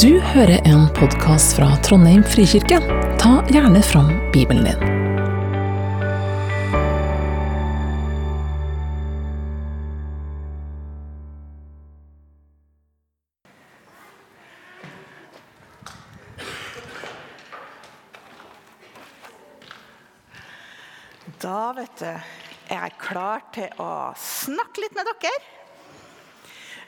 Du hører en podkast fra Trondheim frikirke. Ta gjerne fram Bibelen din. Da vet du, er jeg klar til å snakke litt med dere.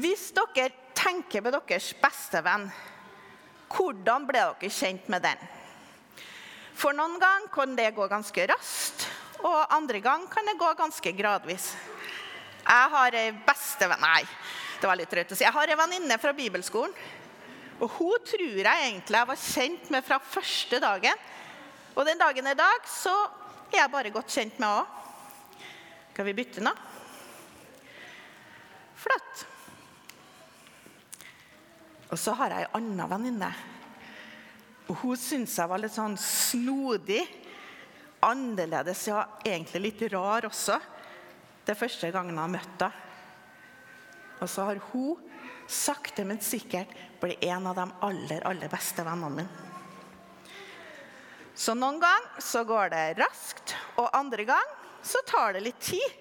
Hvis dere tenker på deres beste venn, hvordan ble dere kjent med den? For noen ganger kan det gå ganske raskt, og andre ganger kan det gå ganske gradvis. Jeg har ei bestevenn Nei, det var litt drøyt å si. Jeg har ei venninne fra bibelskolen. Og hun tror jeg egentlig jeg var kjent med fra første dagen. Og den dagen i dag så er jeg bare godt kjent med henne òg. Skal vi bytte nå? Flott. Og så har jeg ei anna venninne. Og Hun syns jeg var litt sånn snodig, annerledes, ja, egentlig litt rar også. Det første gangen jeg har møtt henne. Og så har hun sakte, men sikkert blitt en av de aller, aller beste vennene mine. Så noen ganger så går det raskt, og andre ganger så tar det litt tid.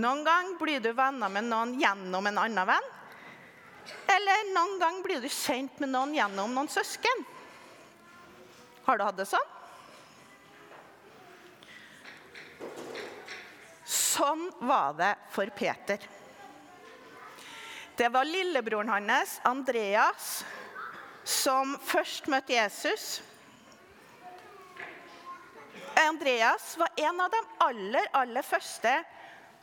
Noen ganger blir du venner med noen gjennom en annen venn. Eller noen ganger blir du kjent med noen gjennom noen søsken. Har du hatt det sånn? Sånn var det for Peter. Det var lillebroren hans, Andreas, som først møtte Jesus. Andreas var en av de aller, aller første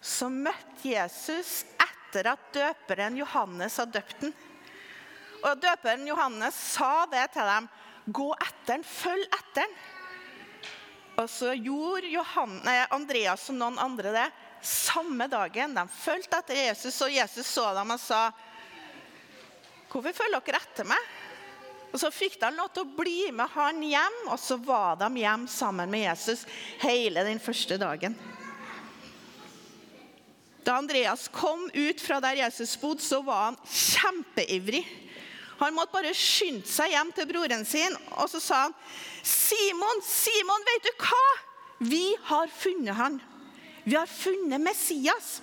som møtte Jesus etter at døperen Johannes hadde døpt den. Og Døperen Johannes sa det til dem. Gå etter den, følg etter den. Og så gjorde Johan, Andreas og noen andre det samme dagen. De fulgte etter Jesus, og Jesus så dem og sa Hvorfor følger dere etter meg? Og Så fikk de lov til å bli med han hjem, og så var de hjem sammen med Jesus hele den første dagen. Da Andreas kom ut fra der Jesus bodde, så var han kjempeivrig. Han måtte bare skynde seg hjem til broren sin, og så sa han, 'Simon, Simon, vet du hva? Vi har funnet han. Vi har funnet Messias.'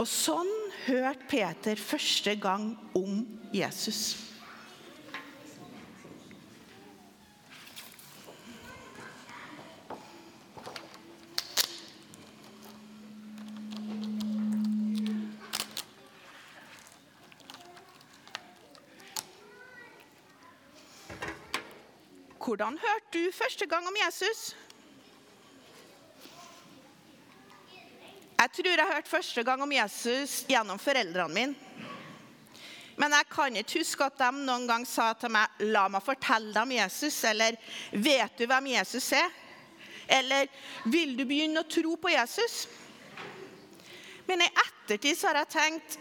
Og sånn hørte Peter første gang om Jesus. Hvordan hørte du første gang om Jesus? Jeg tror jeg hørte første gang om Jesus gjennom foreldrene mine. Men jeg kan ikke huske at de noen gang sa til meg 'La meg fortelle deg om Jesus', eller 'Vet du hvem Jesus er?' Eller 'Vil du begynne å tro på Jesus?' Men i ettertid så har jeg tenkt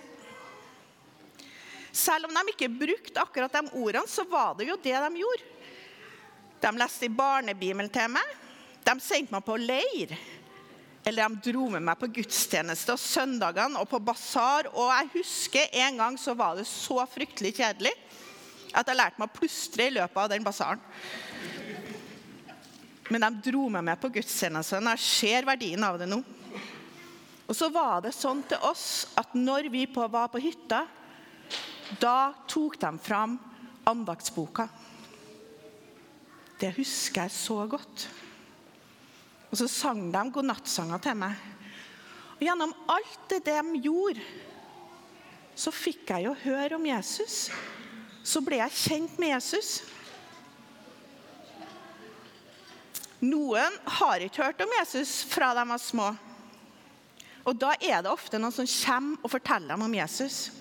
Selv om de ikke brukte akkurat de ordene, så var det jo det de gjorde. De leste i barnebibelen til meg. De sendte meg på leir. Eller de dro med meg på gudstjeneste og søndagene og på basar. Og jeg husker en gang så var det så fryktelig kjedelig at jeg lærte meg å plystre i løpet av den basaren. Men de dro med meg på gudstjeneste. Jeg ser verdien av det nå. Og så var det sånn til oss at når vi var på hytta, da tok de fram andaktsboka. Det husker jeg så godt. Og så sang de godnattsanger til meg. Og Gjennom alt det de gjorde, så fikk jeg jo høre om Jesus. Så ble jeg kjent med Jesus. Noen har ikke hørt om Jesus fra de var små. Og Da er det ofte noen som kommer og forteller dem om Jesus.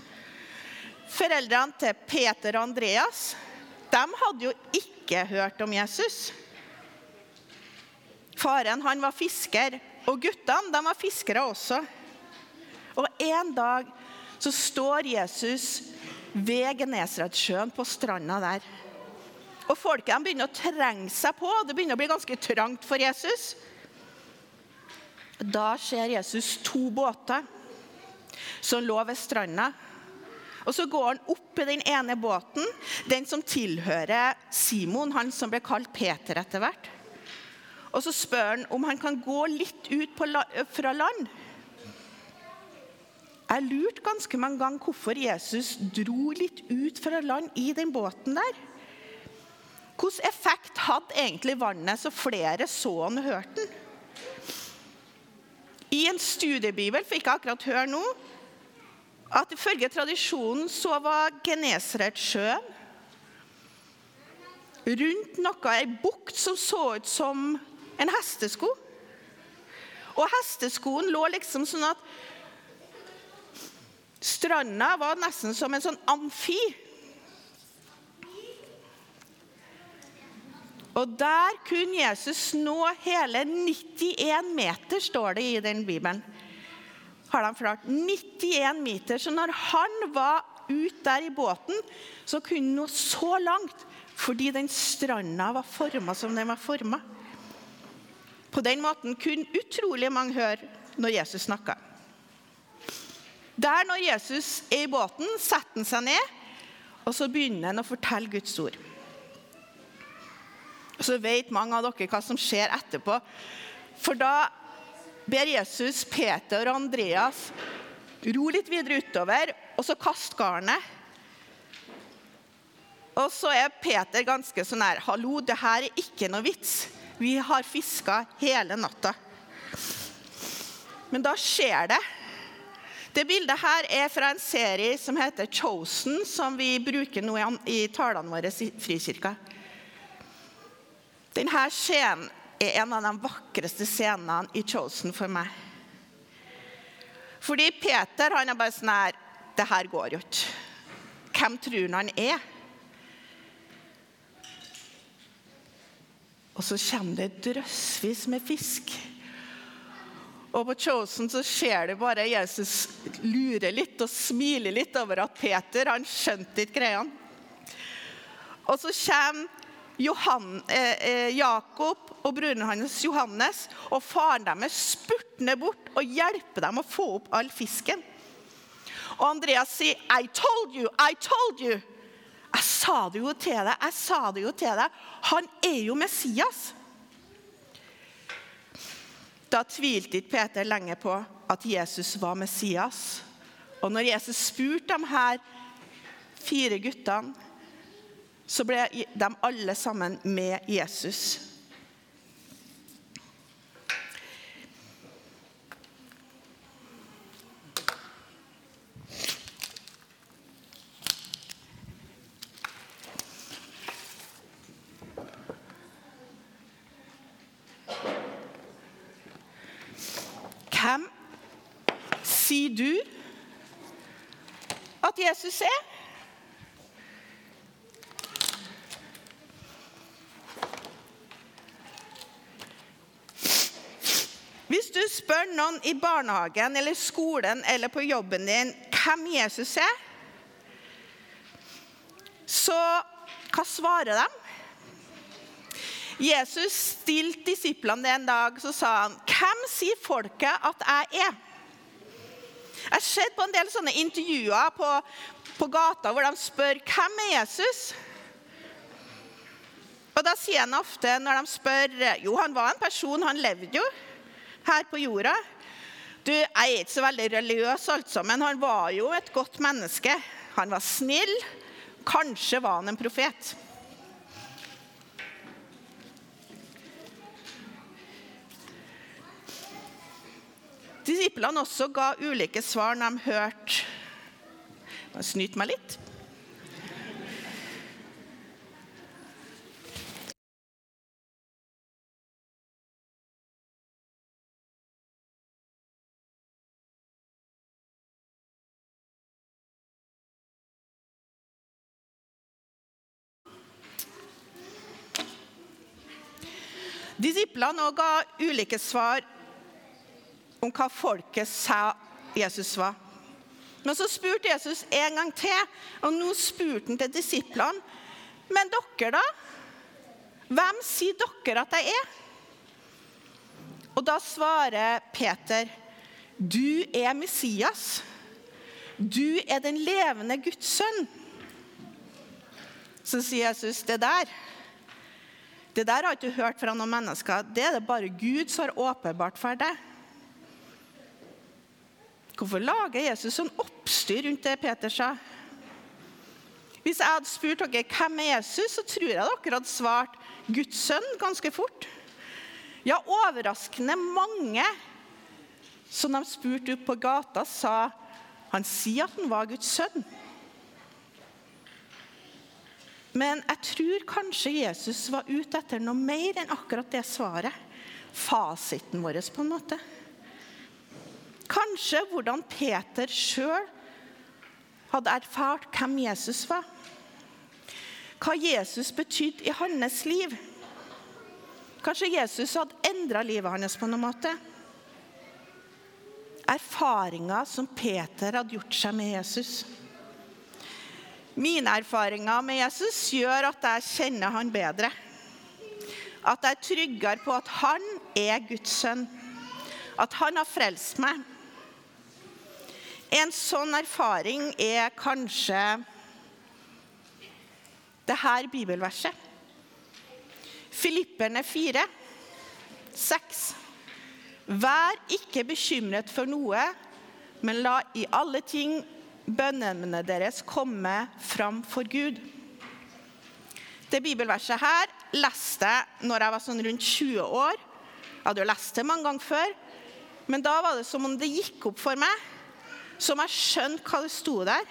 Foreldrene til Peter og Andreas de hadde jo ikke hørt om Jesus. Faren han var fisker, og guttene de var fiskere også. Og En dag så står Jesus ved Genesaretsjøen på stranda der. Og Folket de begynner å trenge seg på. Det begynner å bli ganske trangt for Jesus. Da ser Jesus to båter som lå ved stranda. Og så går han opp i den ene båten, den som tilhører Simon, han som ble kalt Peter etter hvert. Og så spør han om han kan gå litt ut la fra land. Jeg lurte ganske mange ganger hvorfor Jesus dro litt ut fra land i den båten der. Hvilken effekt hadde egentlig vannet så flere så han og hørte den? I en studiebibel fikk jeg akkurat høre nå at ifølge tradisjonen så var Genesaretsjøen rundt noe ei bukt som så ut som en hestesko. Og hesteskoen lå liksom sånn at stranda var nesten som en sånn amfi. Og der kunne Jesus nå hele 91 meter, står det i den bibelen. Har de klart 91 meter. Så når han var ute der i båten, så kunne han nå så langt fordi den stranda var forma som den var forma. På den måten kunne utrolig mange høre når Jesus snakka. Der når Jesus er i båten, setter han seg ned, og så begynner han å fortelle Guds ord. Så vet mange av dere hva som skjer etterpå. For da ber Jesus Peter og Andreas ro litt videre utover, og så kaste garnet. Og så er Peter ganske sånn her Hallo, det her er ikke noe vits. Vi har fiska hele natta. Men da skjer det. Det bildet her er fra en serie som heter 'Chosen', som vi bruker nå i talene våre i Frikirka. Denne scenen er en av de vakreste scenene i 'Chosen' for meg. Fordi Peter han er bare sånn her Det her går jo ikke. Hvem tror han han er? Og så kommer det drøssvis med fisk. Og på Chosen så ser du bare Jesus lure litt og smile litt over at Peter han skjønte ikke greiene. Og så kommer Johan, eh, eh, Jakob og broren hans Johannes og faren deres spurtende bort og hjelper dem å få opp all fisken. Og Andreas sier, 'I told you, I told you'. Jeg sa det jo til deg, jeg sa det jo til deg. Han er jo Messias. Da tvilte ikke Peter lenge på at Jesus var Messias. Og når Jesus spurte de her fire guttene, så ble de alle sammen med Jesus. Hvem sier du at Jesus er? Hvis du spør noen i barnehagen eller skolen eller på jobben din hvem Jesus er, så hva svarer de? Jesus stilte disiplene det en dag, så sa han, 'Hvem sier folket at jeg er?' Jeg har sett på en del sånne intervjuer på, på gata hvor de spør 'Hvem er Jesus?' Og Da sier han ofte når de spør 'Jo, han var en person, han levde jo her på jorda'. Du, Jeg er ikke så veldig religiøs, altså, men han var jo et godt menneske. Han var snill. Kanskje var han en profet. Disiplene også ga ulike svar når de hørte snyter meg litt. Disiplene ga ulike svar om hva folket sa Jesus var. Men så spurte Jesus en gang til, og nå spurte han til disiplene. Men dere, da? Hvem sier dere at jeg er? Og da svarer Peter, du er Messias. 'Du er den levende Guds sønn'. Så sier Jesus, 'Det der det der har ikke hørt fra noen mennesker. Det er det bare Gud som har åpenbart for deg. Hvorfor lager Jesus sånn oppstyr rundt det Peter sa? Hvis jeg hadde spurt dere hvem er Jesus, så tror jeg dere hadde svart Guds sønn ganske fort. Ja, overraskende mange som de spurte opp på gata, sa han sier at han var Guds sønn. Men jeg tror kanskje Jesus var ute etter noe mer enn akkurat det svaret. Fasiten vår, på en måte. Kanskje hvordan Peter sjøl hadde erfart hvem Jesus var. Hva Jesus betydde i hans liv. Kanskje Jesus hadde endra livet hans på noen måte. Erfaringer som Peter hadde gjort seg med Jesus. Mine erfaringer med Jesus gjør at jeg kjenner han bedre. At jeg er tryggere på at han er Guds sønn. At han har frelst meg. En sånn erfaring er kanskje det her bibelverset. Filipperne 4, 6. Vær ikke bekymret for noe, men la i alle ting bønnene deres komme fram for Gud. Det bibelverset her leste jeg når jeg var sånn rundt 20 år. Jeg hadde jo lest det mange ganger før, men da var det som om det gikk opp for meg, som jeg skjønte hva det sto der,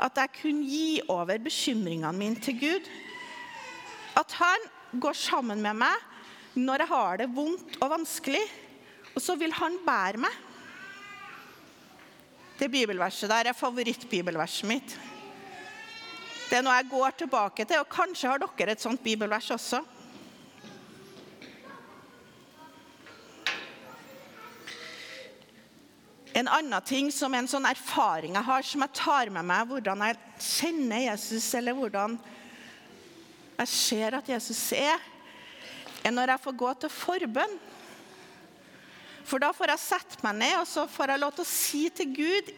at jeg kunne gi over bekymringene mine til Gud. At han går sammen med meg når jeg har det vondt og vanskelig, og så vil han bære meg. Det bibelverset der er favorittbibelverset mitt. Det er noe jeg går tilbake til, og kanskje har dere et sånt bibelvers også. En annen ting som en sånn erfaring jeg har, som jeg tar med meg, hvordan jeg kjenner Jesus, eller hvordan jeg ser at Jesus er, er når jeg får gå til forbønn. For da får jeg sette meg ned og så får jeg lov til å si til Gud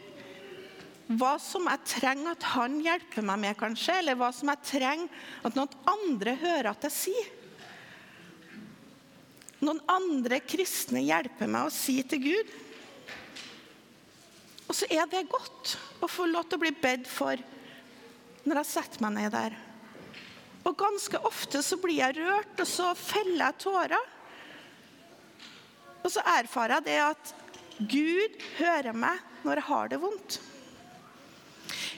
hva som jeg trenger at han hjelper meg med, kanskje, eller hva som jeg trenger at noen andre hører at jeg sier. Noen andre kristne hjelper meg å si til Gud. Og så er det godt å få lov til å bli bedt for når jeg setter meg ned der. Og ganske ofte så blir jeg rørt, og så feller jeg tårer. Og så erfarer jeg det at Gud hører meg når jeg har det vondt.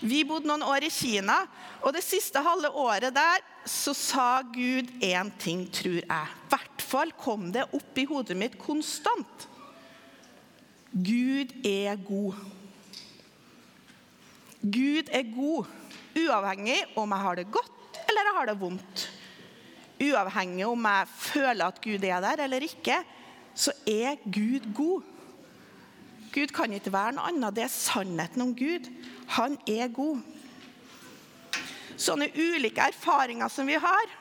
Vi bodde noen år i Kina, og det siste halve året der så sa Gud én ting, tror jeg. I hvert fall kom det opp i hodet mitt konstant. Gud er god. Gud er god, uavhengig om jeg har det godt eller jeg har det vondt. Uavhengig om jeg føler at Gud er der eller ikke så er Gud god. Gud kan ikke være noe annet. Det er sannheten om Gud. Han er god. Sånne ulike erfaringer som vi har,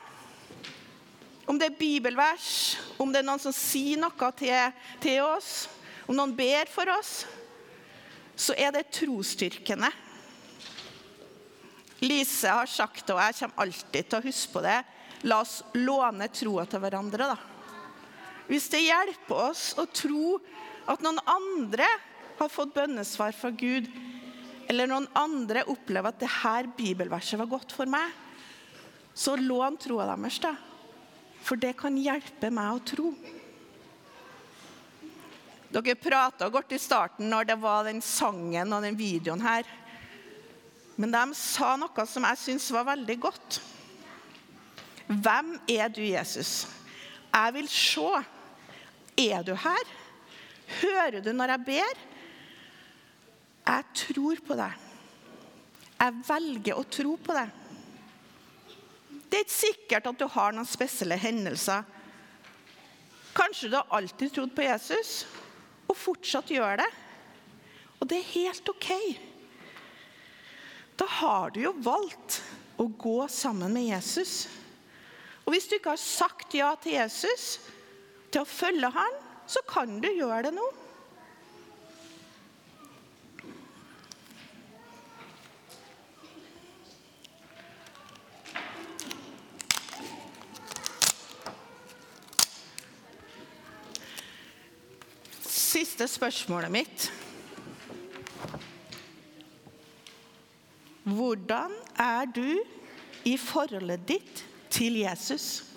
om det er bibelvers, om det er noen som sier noe til, til oss, om noen ber for oss, så er det trosstyrkende. Lise har sagt det, og jeg kommer alltid til å huske på det, la oss låne troa til hverandre. da. Hvis det hjelper oss å tro at noen andre har fått bønnesvar fra Gud, eller noen andre opplever at dette bibelverset var godt for meg, så lån troa deres, da. For det kan hjelpe meg å tro. Dere prata godt i starten når det var den sangen og den videoen her. Men de sa noe som jeg syns var veldig godt. Hvem er du, Jesus? Jeg vil se. Er du her? Hører du når jeg ber? Jeg tror på deg. Jeg velger å tro på deg. Det er ikke sikkert at du har noen spesielle hendelser. Kanskje du har alltid trodd på Jesus og fortsatt gjør det. Og det er helt OK. Da har du jo valgt å gå sammen med Jesus. Og hvis du ikke har sagt ja til Jesus, til å følge han, så kan du gjøre det nå. Siste spørsmålet mitt. Hvordan er du i forholdet ditt til Jesus?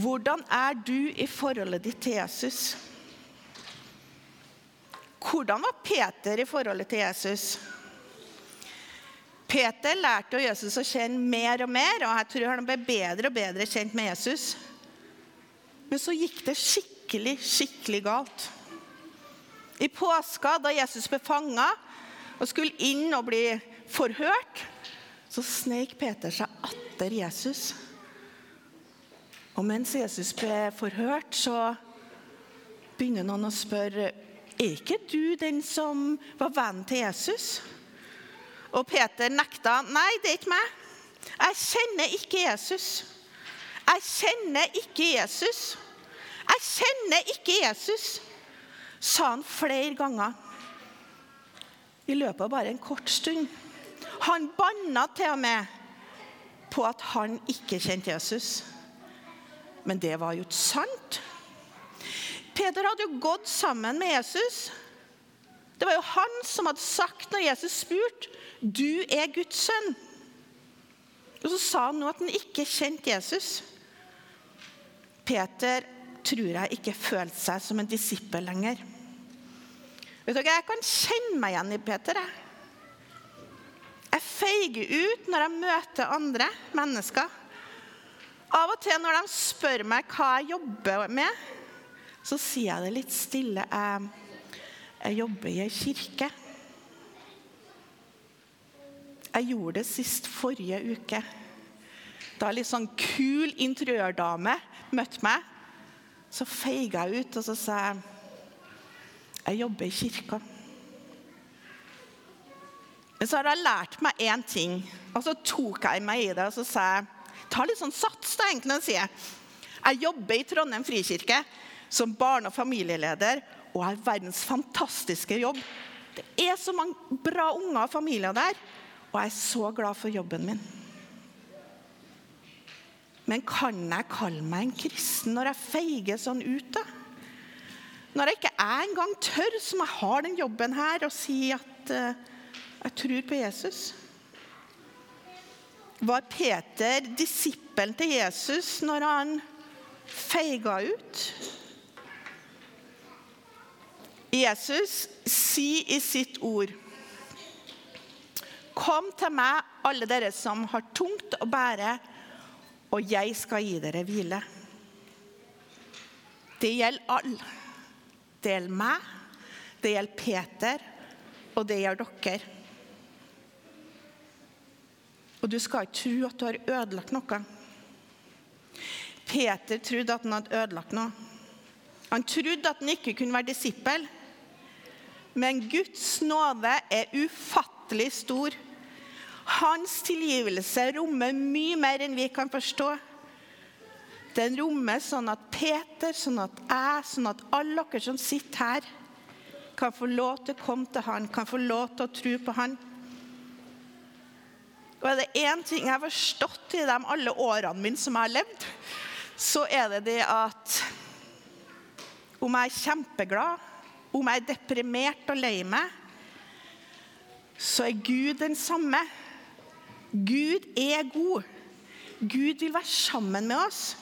Hvordan er du i forholdet ditt til Jesus? Hvordan var Peter i forholdet til Jesus? Peter lærte Jesus å kjenne mer og mer, og jeg tror han ble bedre og bedre kjent med Jesus. Men så gikk det skikkelig, skikkelig galt. I påska, da Jesus ble fanga og skulle inn og bli forhørt, så sneik Peter seg atter Jesus. Og mens Jesus ble forhørt, så begynner noen å spørre er ikke du den som var vennen til Jesus. Og Peter nekta. Nei, det er ikke meg. Jeg kjenner ikke Jesus. Jeg kjenner ikke Jesus. Jeg kjenner ikke Jesus, sa han flere ganger. I løpet av bare en kort stund. Han banna til og med på at han ikke kjente Jesus. Men det var jo ikke sant. Peter hadde jo gått sammen med Jesus. Det var jo han som hadde sagt når Jesus spurte 'Du er Guds sønn'. Og så sa han nå at han ikke kjente Jesus. Peter tror jeg ikke følte seg som en disippel lenger. Vet dere, Jeg kan kjenne meg igjen i Peter. Jeg, jeg feiger ut når jeg møter andre mennesker. Av og til når de spør meg hva jeg jobber med, så sier jeg det litt stille. Jeg, jeg jobber i ei kirke. Jeg gjorde det sist forrige uke. Da en litt sånn kul interiørdame møtte meg, så feiga jeg ut og så sa jeg jeg jobber i kirka. Men så har jeg lært meg én ting, og så tok jeg meg i det og så sa jeg Ta litt sånn sats, da, egentlig, og sier jeg jobber i Trondheim frikirke som barne- og familieleder og har verdens fantastiske jobb. Det er så mange bra unger og familier der, og jeg er så glad for jobben min. Men kan jeg kalle meg en kristen når jeg feiger sånn ut, da? Når jeg ikke er engang tør, som jeg har den jobben her, og si at uh, jeg tror på Jesus? Var Peter disippelen til Jesus når han feiga ut? Jesus sier i sitt ord Kom til meg, alle dere som har tungt å bære, og jeg skal gi dere hvile. Det gjelder alle. Det gjelder meg, det gjelder Peter, og det gjelder dere. Og du skal ikke tro at du har ødelagt noe. Peter trodde at han hadde ødelagt noe. Han trodde at han ikke kunne være disippel. Men Guds nåde er ufattelig stor. Hans tilgivelse rommer mye mer enn vi kan forstå. Den rommer sånn at Peter, sånn at jeg, sånn at alle dere som sitter her, kan få lov til å komme til han, kan få lov til å tro på han. Og er det én ting jeg har forstått i de alle årene mine som jeg har levd, så er det det at om jeg er kjempeglad, om jeg er deprimert og lei meg, så er Gud den samme. Gud er god. Gud vil være sammen med oss.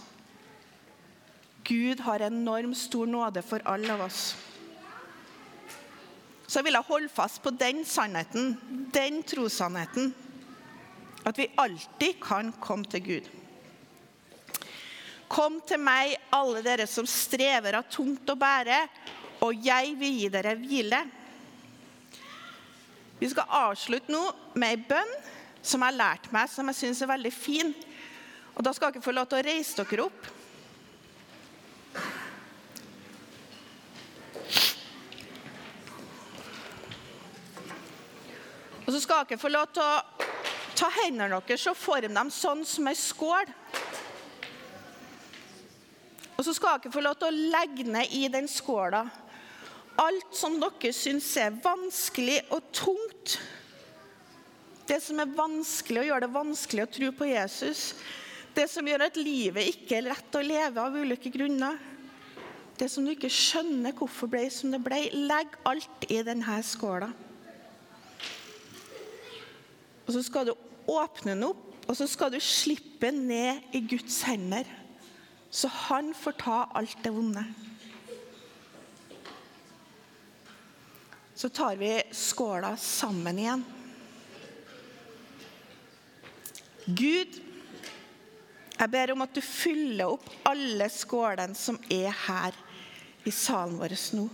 Gud har enormt stor nåde for alle av oss. Så jeg vil holde fast på den sannheten, den trossannheten. At vi alltid kan komme til Gud. Kom til meg, alle dere som strever av tungt å bære, og jeg vil gi dere hvile. Vi skal avslutte nå med ei bønn som jeg har lært meg, som jeg syns er veldig fin. Og Da skal dere få lov til å reise dere opp. Og så skal dere få lov til å Ta hendene deres og form dem sånn som ei skål. Og så skal dere få lov til å legge ned i den skåla. alt som dere syns er vanskelig og tungt, det som er vanskelig og gjør det vanskelig å tro på Jesus, det som gjør at livet ikke er lett å leve av ulike grunner, det som du ikke skjønner hvorfor ble som det ble, legg alt i denne skåla. Og så skal du åpne den opp, og så skal du slippe den ned i Guds hender. Så han får ta alt det vonde. Så tar vi skåla sammen igjen. Gud, jeg ber om at du fyller opp alle skålene som er her i salen vår nå.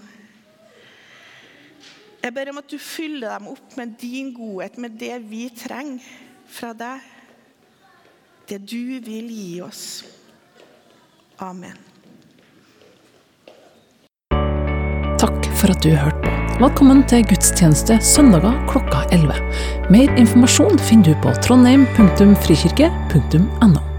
Jeg ber om at du fyller dem opp med din godhet, med det vi trenger fra deg. Det du vil gi oss. Amen. Takk for at du hørte på. Velkommen til gudstjeneste søndager klokka 11. Mer informasjon finner du på trondheim.frikirke.no.